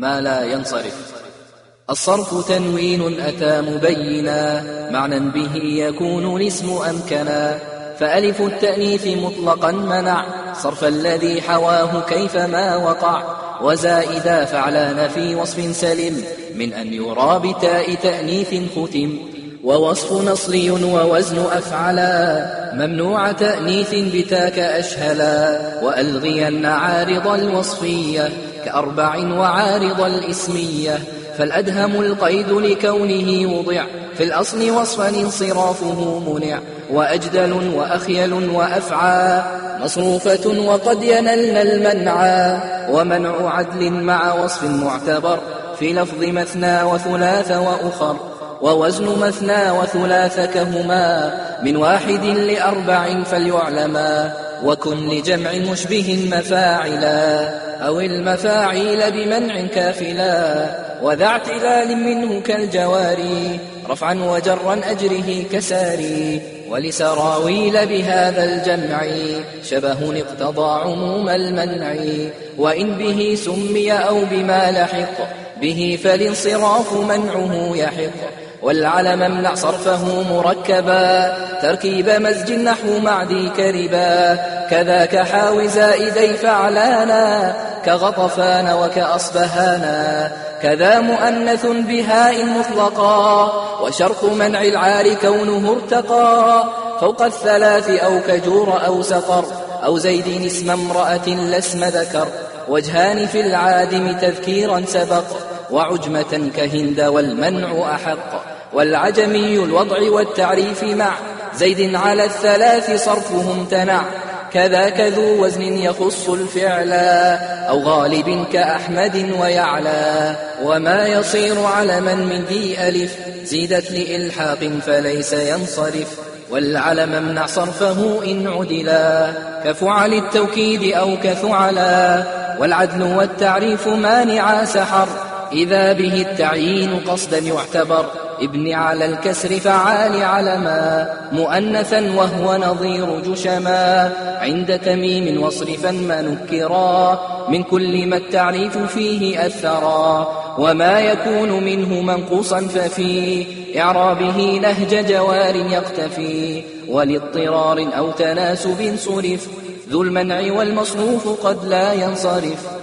ما لا ينصرف. الصرف تنوين أتى مبينا معنى به يكون الاسم أمكنا. فألف التأنيث مطلقا منع صرف الذي حواه كيفما وقع. وزائدا فعلان في وصف سلم من أن يرى بتاء تأنيث ختم. ووصف نصري ووزن أفعلا ممنوع تأنيث بتاك أشهلا. وألغين عارض الوصفية كأربع وعارض الإسمية فالأدهم القيد لكونه وضع في الأصل وصفا انصرافه منع وأجدل وأخيل وأفعى مصروفة وقد ينلن المنعى ومنع عدل مع وصف معتبر في لفظ مثنى وثلاث وأخر ووزن مثنى وثلاث كهما من واحد لأربع فليعلما. وكن لجمع مشبه مفاعلا أو المفاعيل بمنع كافلا وذا اعتلال منه كالجواري رفعا وجرا أجره كساري ولسراويل بهذا الجمع شبه اقتضى عموم المنع وإن به سمي أو بما لحق به فالانصراف منعه يحق. والعلم امنع صرفه مركبا تركيب مزج نحو معدي كربا. كذاك حاو زائدي فعلانا كغطفان وكأصبهانا. كذا مؤنث بهاء مطلقا وشرط منع العار كونه ارتقى فوق الثلاث أو كجور أو سقر أو زيد اسم امرأة لاسم ذكر. وجهان في العادم تذكيرا سبق. وعجمة كهند والمنع أحق. والعجمي الوضع والتعريف مع. زيد على الثلاث صرفه امتنع كذاك ذو وزن يخص الفعل. أو غالب كأحمد ويعلى. وما يصير علما من ذي ألف. زيدت لإلحاق فليس ينصرف. والعلم امنع صرفه إن عدلا. كفعل التوكيد أو كثعلا والعدل والتعريف مانعا سحر. إذا به التعيين قصدا يعتبر ابن على الكسر فعال علما مؤنثا وهو نظير جشما عند تميم واصرفا ما نكرا من كل ما التعريف فيه أثرا وما يكون منه منقوصا ففي إعرابه نهج جوار يقتفي ولاضطرار أو تناسب صرف ذو المنع والمصروف قد لا ينصرف